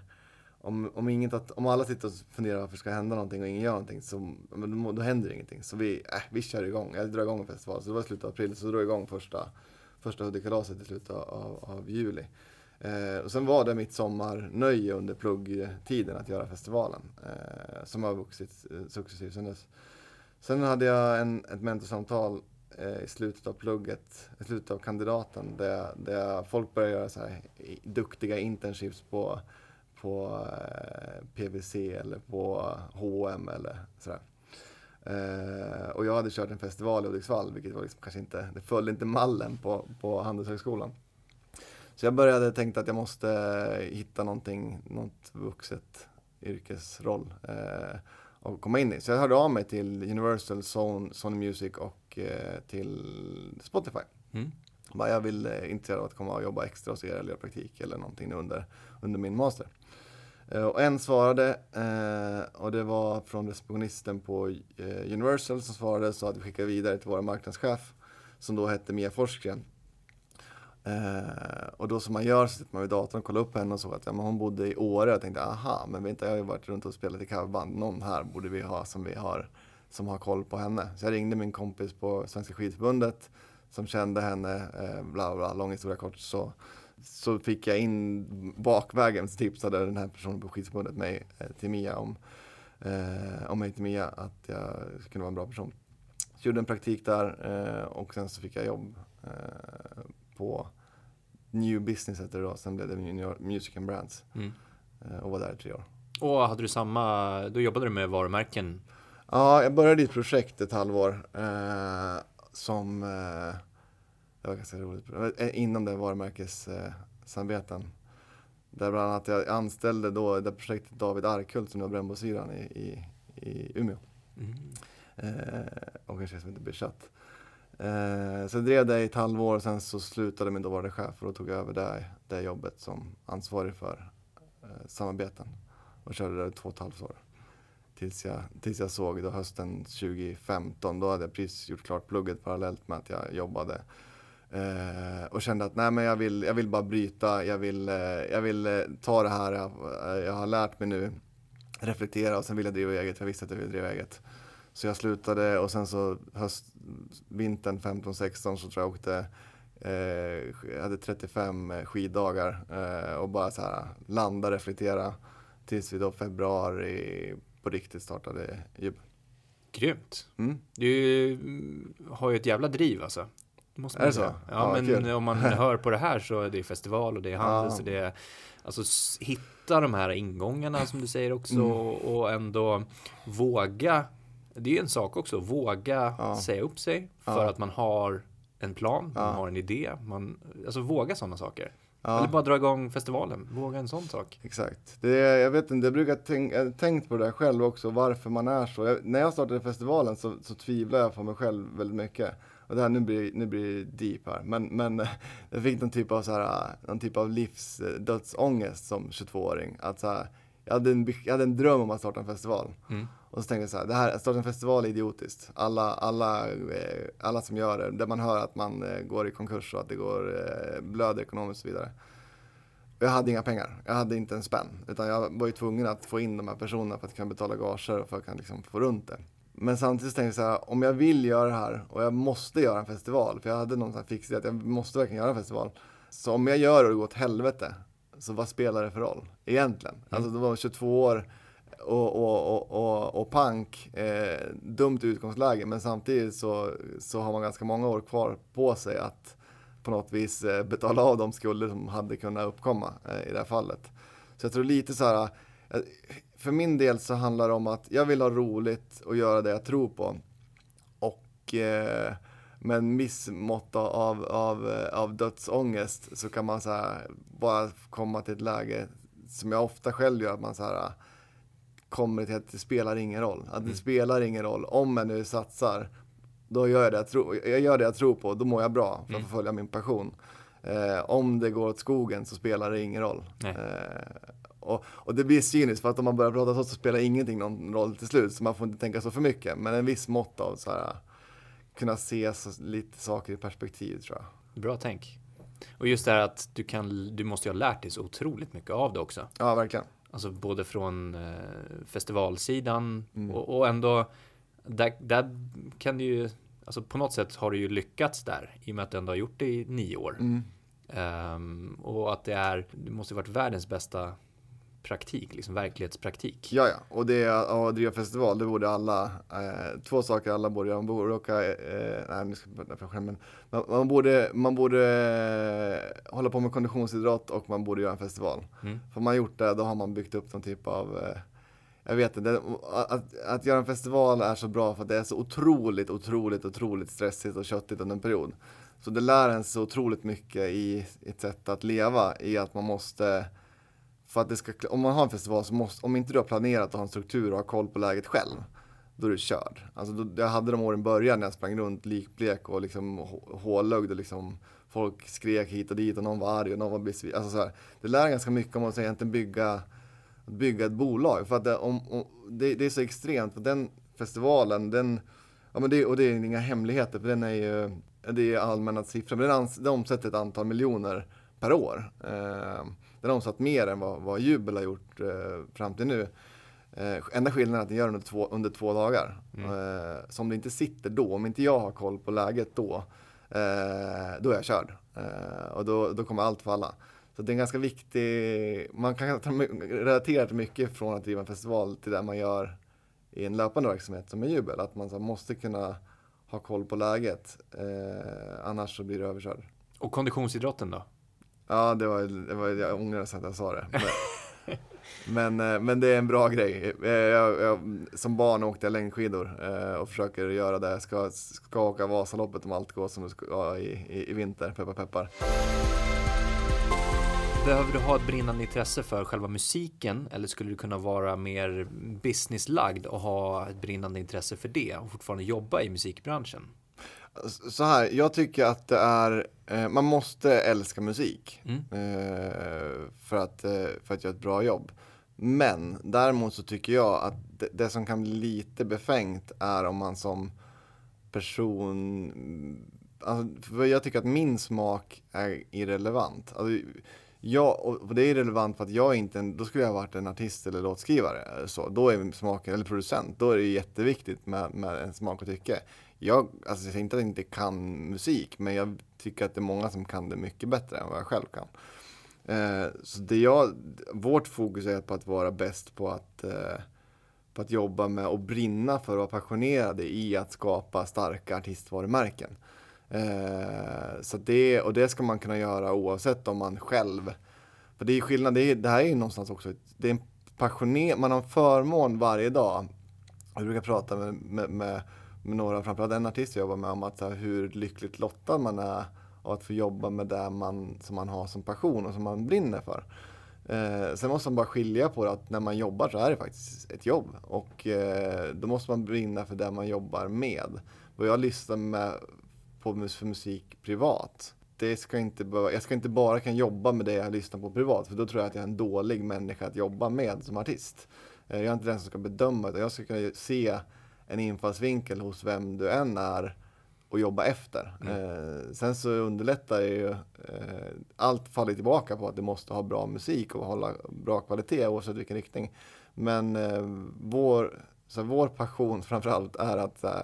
om, om, inget att, om alla sitter och funderar varför det ska hända någonting och ingen gör någonting så då, då händer ingenting. Så vi, äh, vi kör igång. Jag drar igång en festival. Så det var slutet av april. Så drog igång första, första Hudikalaset i slutet av, av juli. Eh, och sen var det mitt sommarnöje under pluggtiden att göra festivalen. Eh, som har vuxit eh, successivt sen dess. Sen hade jag en, ett mentorsamtal eh, i slutet av plugget, i slutet av kandidaten, där, där folk började göra så här duktiga internships på på eh, PVC eller på H&M eller sådär. Eh, och jag hade kört en festival i Hudiksvall, vilket var liksom kanske inte, det följde inte mallen på, på Handelshögskolan. Så jag började tänka att jag måste hitta någonting, något vuxet yrkesroll eh, och komma in i. Så jag hörde av mig till Universal, Sony, Sony Music och eh, till Spotify. Mm. Bara, jag vill eh, intresserad av att komma och jobba extra hos er eller göra praktik eller någonting under, under min master. Eh, och en svarade eh, och det var från receptionisten på eh, Universal som svarade så att vi skickade vidare till vår marknadschef som då hette Mia Forsgren. Eh, och då som man gör så sitter man vid datorn och kollar upp henne och såg att ja, men hon bodde i Åre. Jag tänkte aha, men vänta jag har ju varit runt och spelat i coverband. Någon här borde vi ha som vi har som har koll på henne. Så jag ringde min kompis på Svenska skidförbundet som kände henne, eh, bla bla, lång historia kort så så fick jag in bakvägen så tipsade den här personen på skidförbundet mig eh, till Mia om, eh, om mig till Mia att jag kunde vara en bra person. Så gjorde en praktik där eh, och sen så fick jag jobb eh, på New Business heter det då, sen blev det Music and Brands mm. Eh, och var där i tre år. Och hade du samma, då jobbade du med varumärken? Ja, jag började i ett projekt ett halvår eh, som det var ganska roligt. Eh, inom det varumärkessamarbeten. Där bland annat jag anställde då det projektet David Arkult som var brännbollsyran i, i, i Umeå. Mm. Eh, och en tjej som heter Bichat. Eh, så jag drev det i ett halvår och sen så slutade min dåvarande chef och då tog jag över det, det jobbet som ansvarig för eh, samarbeten. Och körde det i två och ett halvt år. Tills jag, tills jag såg då hösten 2015, då hade jag precis gjort klart plugget parallellt med att jag jobbade Eh, och kände att nej men jag vill, jag vill bara bryta, jag vill, eh, jag vill eh, ta det här jag, jag, har lärt mig nu, reflektera och sen vill jag driva eget, jag visste att jag ville driva eget. Så jag slutade och sen så höst, vintern 15-16 så tror jag åkte eh, jag hade 35 skiddagar eh, och bara så här landa, reflektera tills vi då februari på riktigt startade Jub. Grymt. Mm. Du har ju ett jävla driv alltså. Det måste Är man det så? säga. Ja, Ja, men kul. om man [laughs] hör på det här så är det festival och det är handel. Ja. Så det är, alltså hitta de här ingångarna som du säger också Mm. och, ändå våga. Det är ju en sak också, våga Ja. säga upp sig för Ja. att man har en plan, man har en idé. Man, alltså våga sådana saker. Ja. Eller bara dra igång festivalen, våga en sån sak. Exakt. Det är, jag vet inte, jag brukar tänk, jag har tänkt på det själv också, varför man är så. Jag, när jag startade festivalen så, så tvivlade jag på mig själv väldigt mycket. Och det här, nu blir, nu blir det deep här. Men, men eh, jag fick någon typ av, så här, någon typ av livs, eh, dödsångest som 22-åring. Att så här, jag, hade en, jag hade en dröm om att starta en festival. Mm. Och så tänkte jag så här, det här, att starta en festival är idiotiskt. Alla, alla, eh, alla som gör det, där man hör att man eh, går i konkurs och att det går eh, blöder ekonomiskt och så vidare. Jag hade inga pengar, jag hade inte en spänn. Utan jag var ju tvungen att få in de här personerna för att kunna betala gager och för att kunna liksom få runt det. Men samtidigt tänkte jag så här, om jag vill göra det här och jag måste göra en festival, för jag hade någon fix att jag måste verkligen göra en festival. Så om jag gör det och det går åt helvete, så vad spelar det för roll egentligen? Alltså det var 22 år och, och, och, och, och pank, eh, dumt utgångsläge, men samtidigt så, så har man ganska många år kvar på sig att på något vis eh, betala av de skulder som hade kunnat uppkomma eh, i det här fallet. Så jag tror lite så här, eh, för min del så handlar det om att jag vill ha roligt och göra det jag tror på. Och eh, med en viss mått av, av, eh, av dödsångest så kan man så här bara komma till ett läge som jag ofta själv gör, att man så här kommer till att det spelar ingen roll. Att det spelar ingen roll. Om jag nu satsar, då gör jag det jag tror, jag gör det jag tror på, då mår jag bra för att få följa min passion. Eh, om det går åt skogen så spelar det ingen roll. Eh, och, och det blir cyniskt för att om man börjar prata så så spelar ingenting någon roll till slut. Så man får inte tänka så för mycket. Men en viss mått av så här, kunna se så, lite saker i perspektiv tror jag. Bra tänk. Och just det här att du, kan, du måste ju ha lärt dig så otroligt mycket av det också. Ja, verkligen. Alltså både från eh, festivalsidan Mm. och, och ändå där, där kan du ju, alltså på något sätt har du ju lyckats där i och med att du ändå har gjort det i nio år. Mm. Ehm, och att det är, det måste ju varit världens bästa praktik, liksom verklighetspraktik. Ja, ja. Och det att driva festival, det borde alla, eh, två saker alla borde göra. Man borde åka, eh, nej nu ska jag inte men man, man borde, man borde eh, hålla på med konditionsidrott och man borde göra en festival. Mm. För man gjort det, då har man byggt upp någon typ av eh, jag vet inte, att, att göra en festival är så bra för att det är så otroligt, otroligt, otroligt stressigt och köttigt under en period. Så det lär en så otroligt mycket i ett sätt att leva, i att man måste för att det ska, om man har en festival så måste, om inte du har planerat och har en struktur och har koll på läget själv, då är du körd. Alltså då, jag hade de åren i början när jag sprang runt likblek och liksom hålögd och liksom folk skrek hit och dit och någon var arg och någon var besviken. Alltså så här, det lär ganska mycket om att egentligen bygga, bygga ett bolag. För att det, om, om, det, det är så extremt, för den festivalen, den, ja men det, och det är inga hemligheter, för den är ju, det är allmänna siffror, men den, ans, den omsätter ett antal miljoner per år. Eh, den har omsatt mer än vad, vad Jubel har gjort eh, fram till nu. Eh, enda skillnaden är att den gör det under två, under två dagar. Eh, så om det inte sitter då, om inte jag har koll på läget då, eh, då är jag körd. Eh, och då, då kommer allt falla. Så det är en ganska viktig, man kan relatera till mycket från att driva en festival till det man gör i en löpande verksamhet som är Jubel. Att man så måste kunna ha koll på läget, eh, annars så blir det överkörd. Och konditionsidrotten då? Ja, det var, det var, jag ångrar nästan att jag sa det. Men, [laughs] men, eh, men det är en bra grej. Eh, Jag, jag, som barn åkte jag längdskidor eh, och försöker göra det. Jag ska, ska åka Vasaloppet om allt går som det ska i, i, i vinter, peppar peppar. Behöver du ha ett brinnande intresse för själva musiken eller skulle du kunna vara mer businesslagd och ha ett brinnande intresse för det och fortfarande jobba i musikbranschen? Så här, jag tycker att det är, eh, man måste älska musik Mm. eh, för, att, eh, för att göra ett bra jobb. Men däremot så tycker jag att det, det som kan bli lite befängt är om man som person, alltså, för jag tycker att min smak är irrelevant. Alltså, jag, och det är irrelevant för att jag inte, då skulle jag varit en artist eller låtskrivare. Så, då är smaken, eller producent, då är det jätteviktigt med, med en smak och tycke. Jag, alltså jag säger inte att jag inte kan musik, men jag tycker att det är många som kan det mycket bättre än vad jag själv kan. Eh, så det jag, vårt fokus är på att vara bäst på att, eh, på att jobba med och brinna för och vara passionerade i att skapa starka artistvarumärken. Eh, så det, och det ska man kunna göra oavsett om man själv, för det är skillnad, det, är, det här är ju någonstans också, det är en passioner, man har en förmån varje dag. Jag brukar prata med, med, med, med några, framförallt en artist jag jobbar med, om att här, hur lyckligt lottad man är av att få jobba med det man, som man har som passion och som man brinner för. Eh, sen måste man bara skilja på det att när man jobbar så är det faktiskt ett jobb och eh, då måste man brinna för det man jobbar med. Vad jag lyssnar med, på för musik privat. Det ska inte behöva, jag ska inte bara kunna jobba med det jag lyssnar på privat för då tror jag att jag är en dålig människa att jobba med som artist. Eh, jag är inte den som ska bedöma utan jag ska kunna se en infallsvinkel hos vem du än är och jobba efter. Mm. Eh, sen så underlättar ju, eh, allt faller tillbaka på att du måste ha bra musik och hålla bra kvalitet oavsett vilken riktning. Men eh, vår, så vår passion [laughs] framförallt är att eh,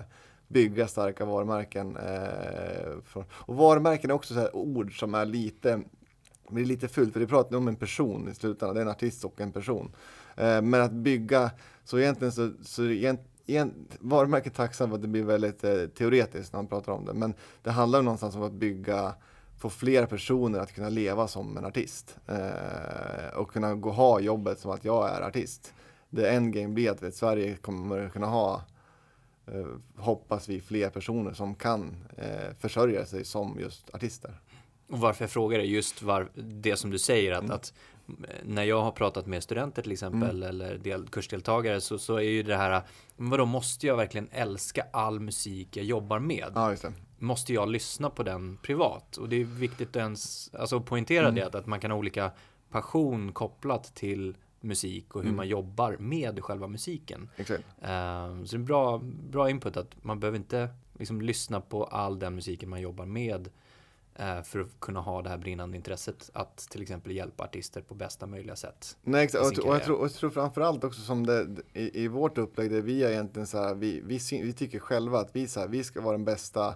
bygga starka varumärken. Eh, för, och varumärken är också så ord som är lite blir lite fult för det pratar om en person i slutändan, det är en artist och en person. Eh, men att bygga, så egentligen så, så egent, igen, varumärket tacksam för att det blir väldigt eh, teoretiskt när man pratar om det. Men det handlar någonstans om att bygga, få fler personer att kunna leva som en artist. Eh, och kunna gå ha jobbet som att jag är artist. Det endgame blir att Sverige kommer kunna ha, eh, hoppas vi, fler personer som kan eh, försörja sig som just artister. Och varför jag frågar är just var, det som du säger att, mm. att när jag har pratat med studenter till exempel mm. eller del, kursdeltagare så, så är ju det här, vadå måste jag verkligen älska all musik jag jobbar med? Ja. Måste jag lyssna på den privat? Och det är viktigt att ens, alltså poängtera mm. det, att man kan ha olika passion kopplat till musik och hur mm. man jobbar med själva musiken. Exakt. Uh, så det är bra, bra input att man behöver inte liksom lyssna på all den musiken man jobbar med för att kunna ha det här brinnande intresset att till exempel hjälpa artister på bästa möjliga sätt. Nej, exakt. Och, och, jag tror, och jag tror framförallt också som det i, i vårt upplägg där vi är egentligen så här, vi, vi, vi tycker själva att vi, så här, vi ska vara den bästa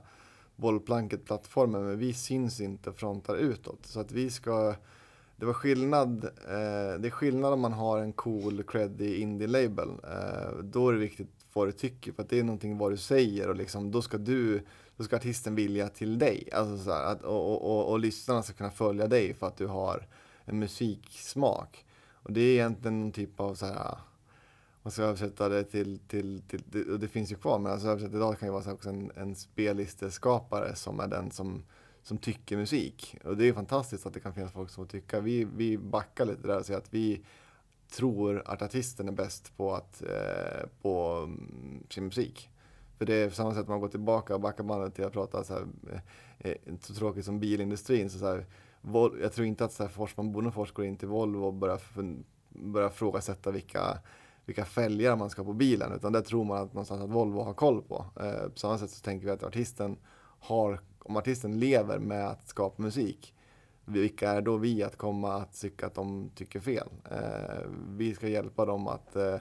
bollplanket-plattformen, men vi syns inte frontar utåt. Så att vi ska, det var skillnad, eh, det är skillnad om man har en cool, creddy indie-label. Eh, då är det viktigt vad du tycker, för att det är någonting vad du säger och liksom, då ska du då ska artisten vilja till dig. Alltså så här, att, och, och, och, och lyssnarna ska kunna följa dig för att du har en musiksmak. Och det är egentligen någon typ av så här, man ska översätta det till, till, till, till och det finns ju kvar, men alltså översätta idag kan ju vara så också en, en spellisteskapare som är den som, som tycker musik. Och det är fantastiskt att det kan finnas folk som tycker. Vi, vi backar lite där och säger att vi tror att artisten är bäst på, att, eh, på mm, sin musik. För det är på samma sätt man går tillbaka och backar bandet till att prata så här, eh, eh, så tråkigt som bilindustrin. Så, så här, jag tror inte att så här, Forsman Bonnefors går in till Volvo och börjar, börjar frågasätta vilka, vilka fälgar man ska ha på bilen. Utan det tror man att, någonstans att Volvo har koll på. Eh, på samma sätt så tänker vi att artisten har, om artisten lever med att skapa musik, vilka är då vi att komma att tycka att de tycker fel? Eh, vi ska hjälpa dem att eh,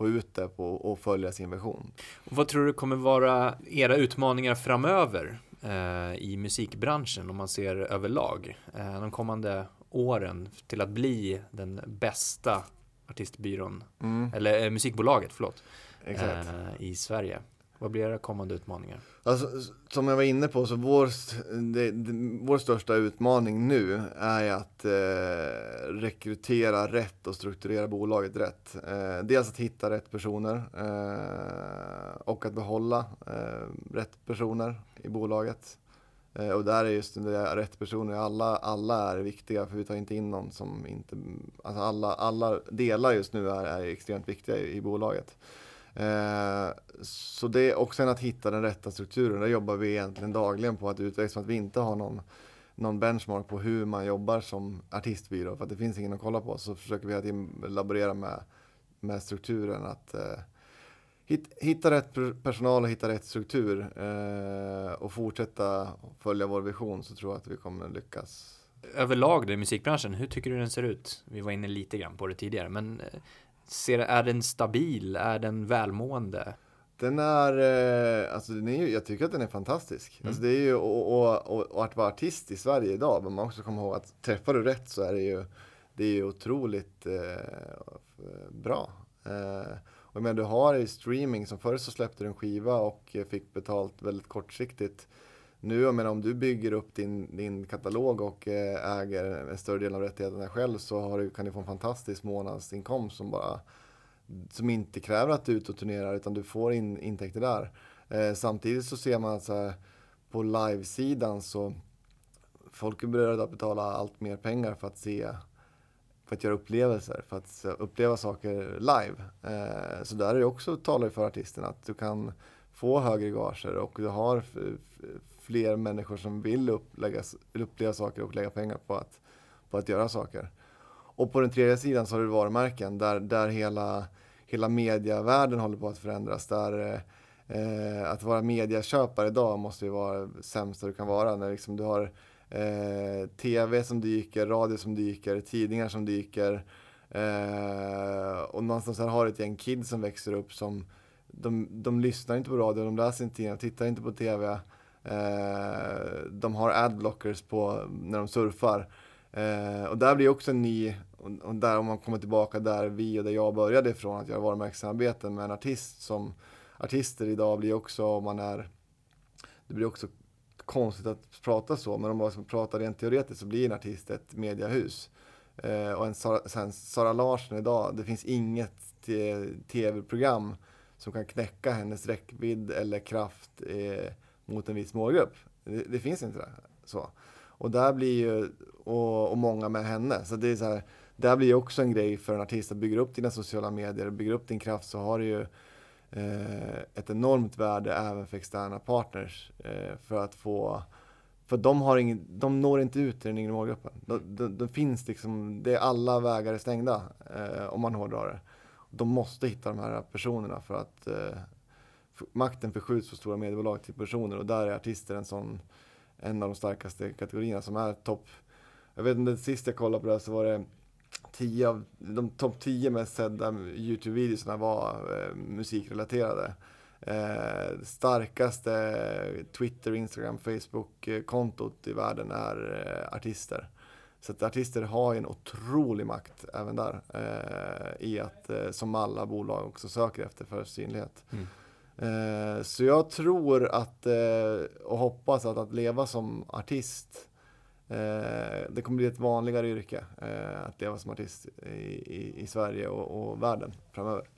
få ut det på, och följa sin vision. vad tror du kommer vara era utmaningar framöver eh, i musikbranschen om man ser överlag eh, de kommande åren till att bli den bästa artistbyrån mm. eller eh, musikbolaget, förlåt, eh, i Sverige? Vad blir era kommande utmaningar? Alltså, som jag var inne på, så vår, det, det, vår största utmaning nu är att eh, rekrytera rätt och strukturera bolaget rätt. Eh, dels att hitta rätt personer eh, och att behålla eh, rätt personer i bolaget. Eh, och där är just det, rätt personer, alla, alla är viktiga för vi tar inte in någon som inte, alltså alla, alla delar just nu är, är extremt viktiga i, i bolaget. Eh, så det, och sen att hitta den rätta strukturen, där jobbar vi egentligen dagligen på att utveckla, så att vi inte har någon, någon benchmark på hur man jobbar som artistbyrå, för att det finns ingen att kolla på. Så försöker vi att laborera med, med strukturen, att eh, hitta rätt personal och hitta rätt struktur eh, och fortsätta följa vår vision så tror jag att vi kommer lyckas. Överlag i musikbranschen, hur tycker du den ser ut? Vi var inne lite grann på det tidigare, men eh, ser, är den stabil? Är den välmående? Den är, eh, alltså den är ju, jag tycker att den är fantastisk. Mm. Alltså det är ju, och, och, och, och, att vara artist i Sverige idag, men man också komma ihåg att träffar du rätt så är det ju, det är ju otroligt eh, bra. Eh, och men du har i streaming, som förr så släppte du en skiva och fick betalt väldigt kortsiktigt. Nu, jag menar om du bygger upp din, din katalog och eh, äger en större del av rättigheterna själv så har du, kan du få en fantastisk månadsinkomst som bara som inte kräver att du är ute och turnerar utan du får in intäkter där. Eh, samtidigt så ser man att så här, på livesidan så folk är beredda att betala allt mer pengar för att se för att göra upplevelser, för att uppleva saker live. Eh, så där är det också talar för artisterna att du kan få högre gager och du har fler människor som vill upplägga, uppleva saker och lägga pengar på att, på att göra saker. Och på den tredje sidan så har du varumärken där, där hela, hela mediavärlden håller på att förändras. Där eh, att vara mediaköpare idag måste ju vara sämsta du kan vara. När liksom du har eh, tv som dyker, radio som dyker, tidningar som dyker. Eh, och någonstans här har du ett gäng kids som växer upp som de, de lyssnar inte på radio, de läser inte tidningar, tittar inte på tv. Eh, de har adblockers på när de surfar. Eh, och där blir också en ny, och, och, där om man kommer tillbaka där vi och där jag började ifrån, att göra varumärkessamarbeten med en artist som artister idag blir också, om man är, det blir också konstigt att prata så, men om man pratar rent teoretiskt så blir en artist ett mediahus. Eh, och en Sara, sen Sara Larsson idag, det finns inget tv-program som kan knäcka hennes räckvidd eller kraft eh, mot en viss målgrupp. Det, det, finns inte det. Så. Och där blir ju, och, och många med henne, så det är så här, där blir också en grej för en artist att bygga upp dina sociala medier, bygga upp din kraft så har du ju eh, ett enormt värde även för externa partners. Eh, för att få, för de, har ingen, de når inte ut till den yngre målgruppen. De, de, de, finns liksom, det är alla vägar är stängda eh, om man hårdrar det. De måste hitta de här personerna för att eh, makten förskjuts från stora mediebolag till personer och där är artister en sån en av de starkaste kategorierna som är topp. Jag vet inte, sist jag kollade på det här så var det 10 av de topp 10 mest sedda Youtube-videorna var eh, musikrelaterade. Eh, starkaste Twitter, Instagram, Facebook-kontot eh, i världen är eh, artister. Så att artister har en otrolig makt även där eh, i att, eh, som alla bolag också söker efter för synlighet. Mm. Eh, så jag tror att, eh, och hoppas att, att leva som artist Eh, det kommer bli ett vanligare yrke eh, att leva som artist i, i, i Sverige och, och, världen framöver.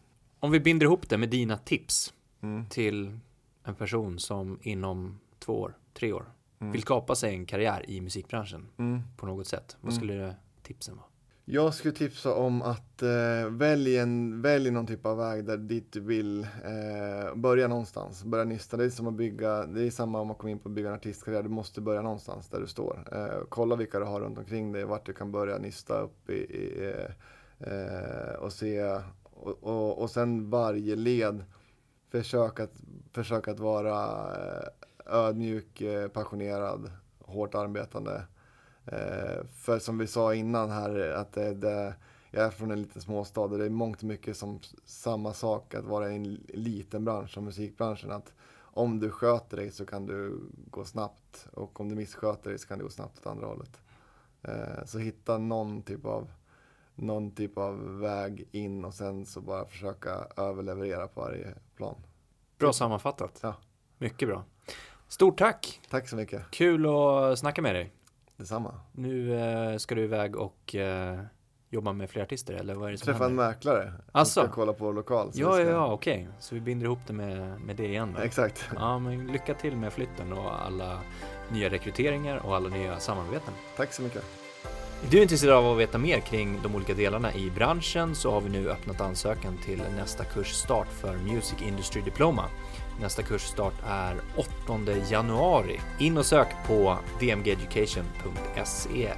Om vi binder ihop det med dina tips mm. till en person som inom två år, tre år mm. vill skapa sig en karriär i musikbranschen mm. på något sätt. Vad mm. skulle tipsen vara? Jag skulle tipsa om att eh, välj, en, välj någon typ av väg där dit du vill eh, börja någonstans. Börja nysta. Det är som att bygga, det är samma om man kommer in på att bygga en artistkarriär. Du måste börja någonstans där du står. Eh, kolla vilka du har runt omkring dig, vart du kan börja nysta upp i, i eh, och se. Och, och, och sen varje led, försök att, försök att vara eh, ödmjuk, eh, passionerad, hårt arbetande. Eh, för som vi sa innan här, att det, det, jag är från en liten småstad och det är mångt och mycket som samma sak att vara i en liten bransch som musikbranschen. Att om du sköter dig så kan du gå snabbt och om du missköter dig så kan det gå snabbt åt andra hållet. Eh, så hitta någon typ av någon typ av väg in och sen så bara försöka överleverera på varje plan. Bra sammanfattat. Ja. Mycket bra. Stort tack! Tack så mycket. Kul att snacka med dig. Detsamma. Nu eh, ska du iväg och eh, jobba med fler artister eller vad är det som Träffa en mäklare. Alltså? Ska kolla på lokal. Ja, ja, ja, okej. Okay. Så vi binder ihop det med, med det igen då. Exakt. Ja, men lycka till med flytten och alla nya rekryteringar och alla nya samarbeten. Tack så mycket. Är du intresserad av att veta mer kring de olika delarna i branschen så har vi nu öppnat ansökan till nästa kursstart för Music Industry Diploma. Nästa kursstart är 8 januari. In och sök på dmgeducation.se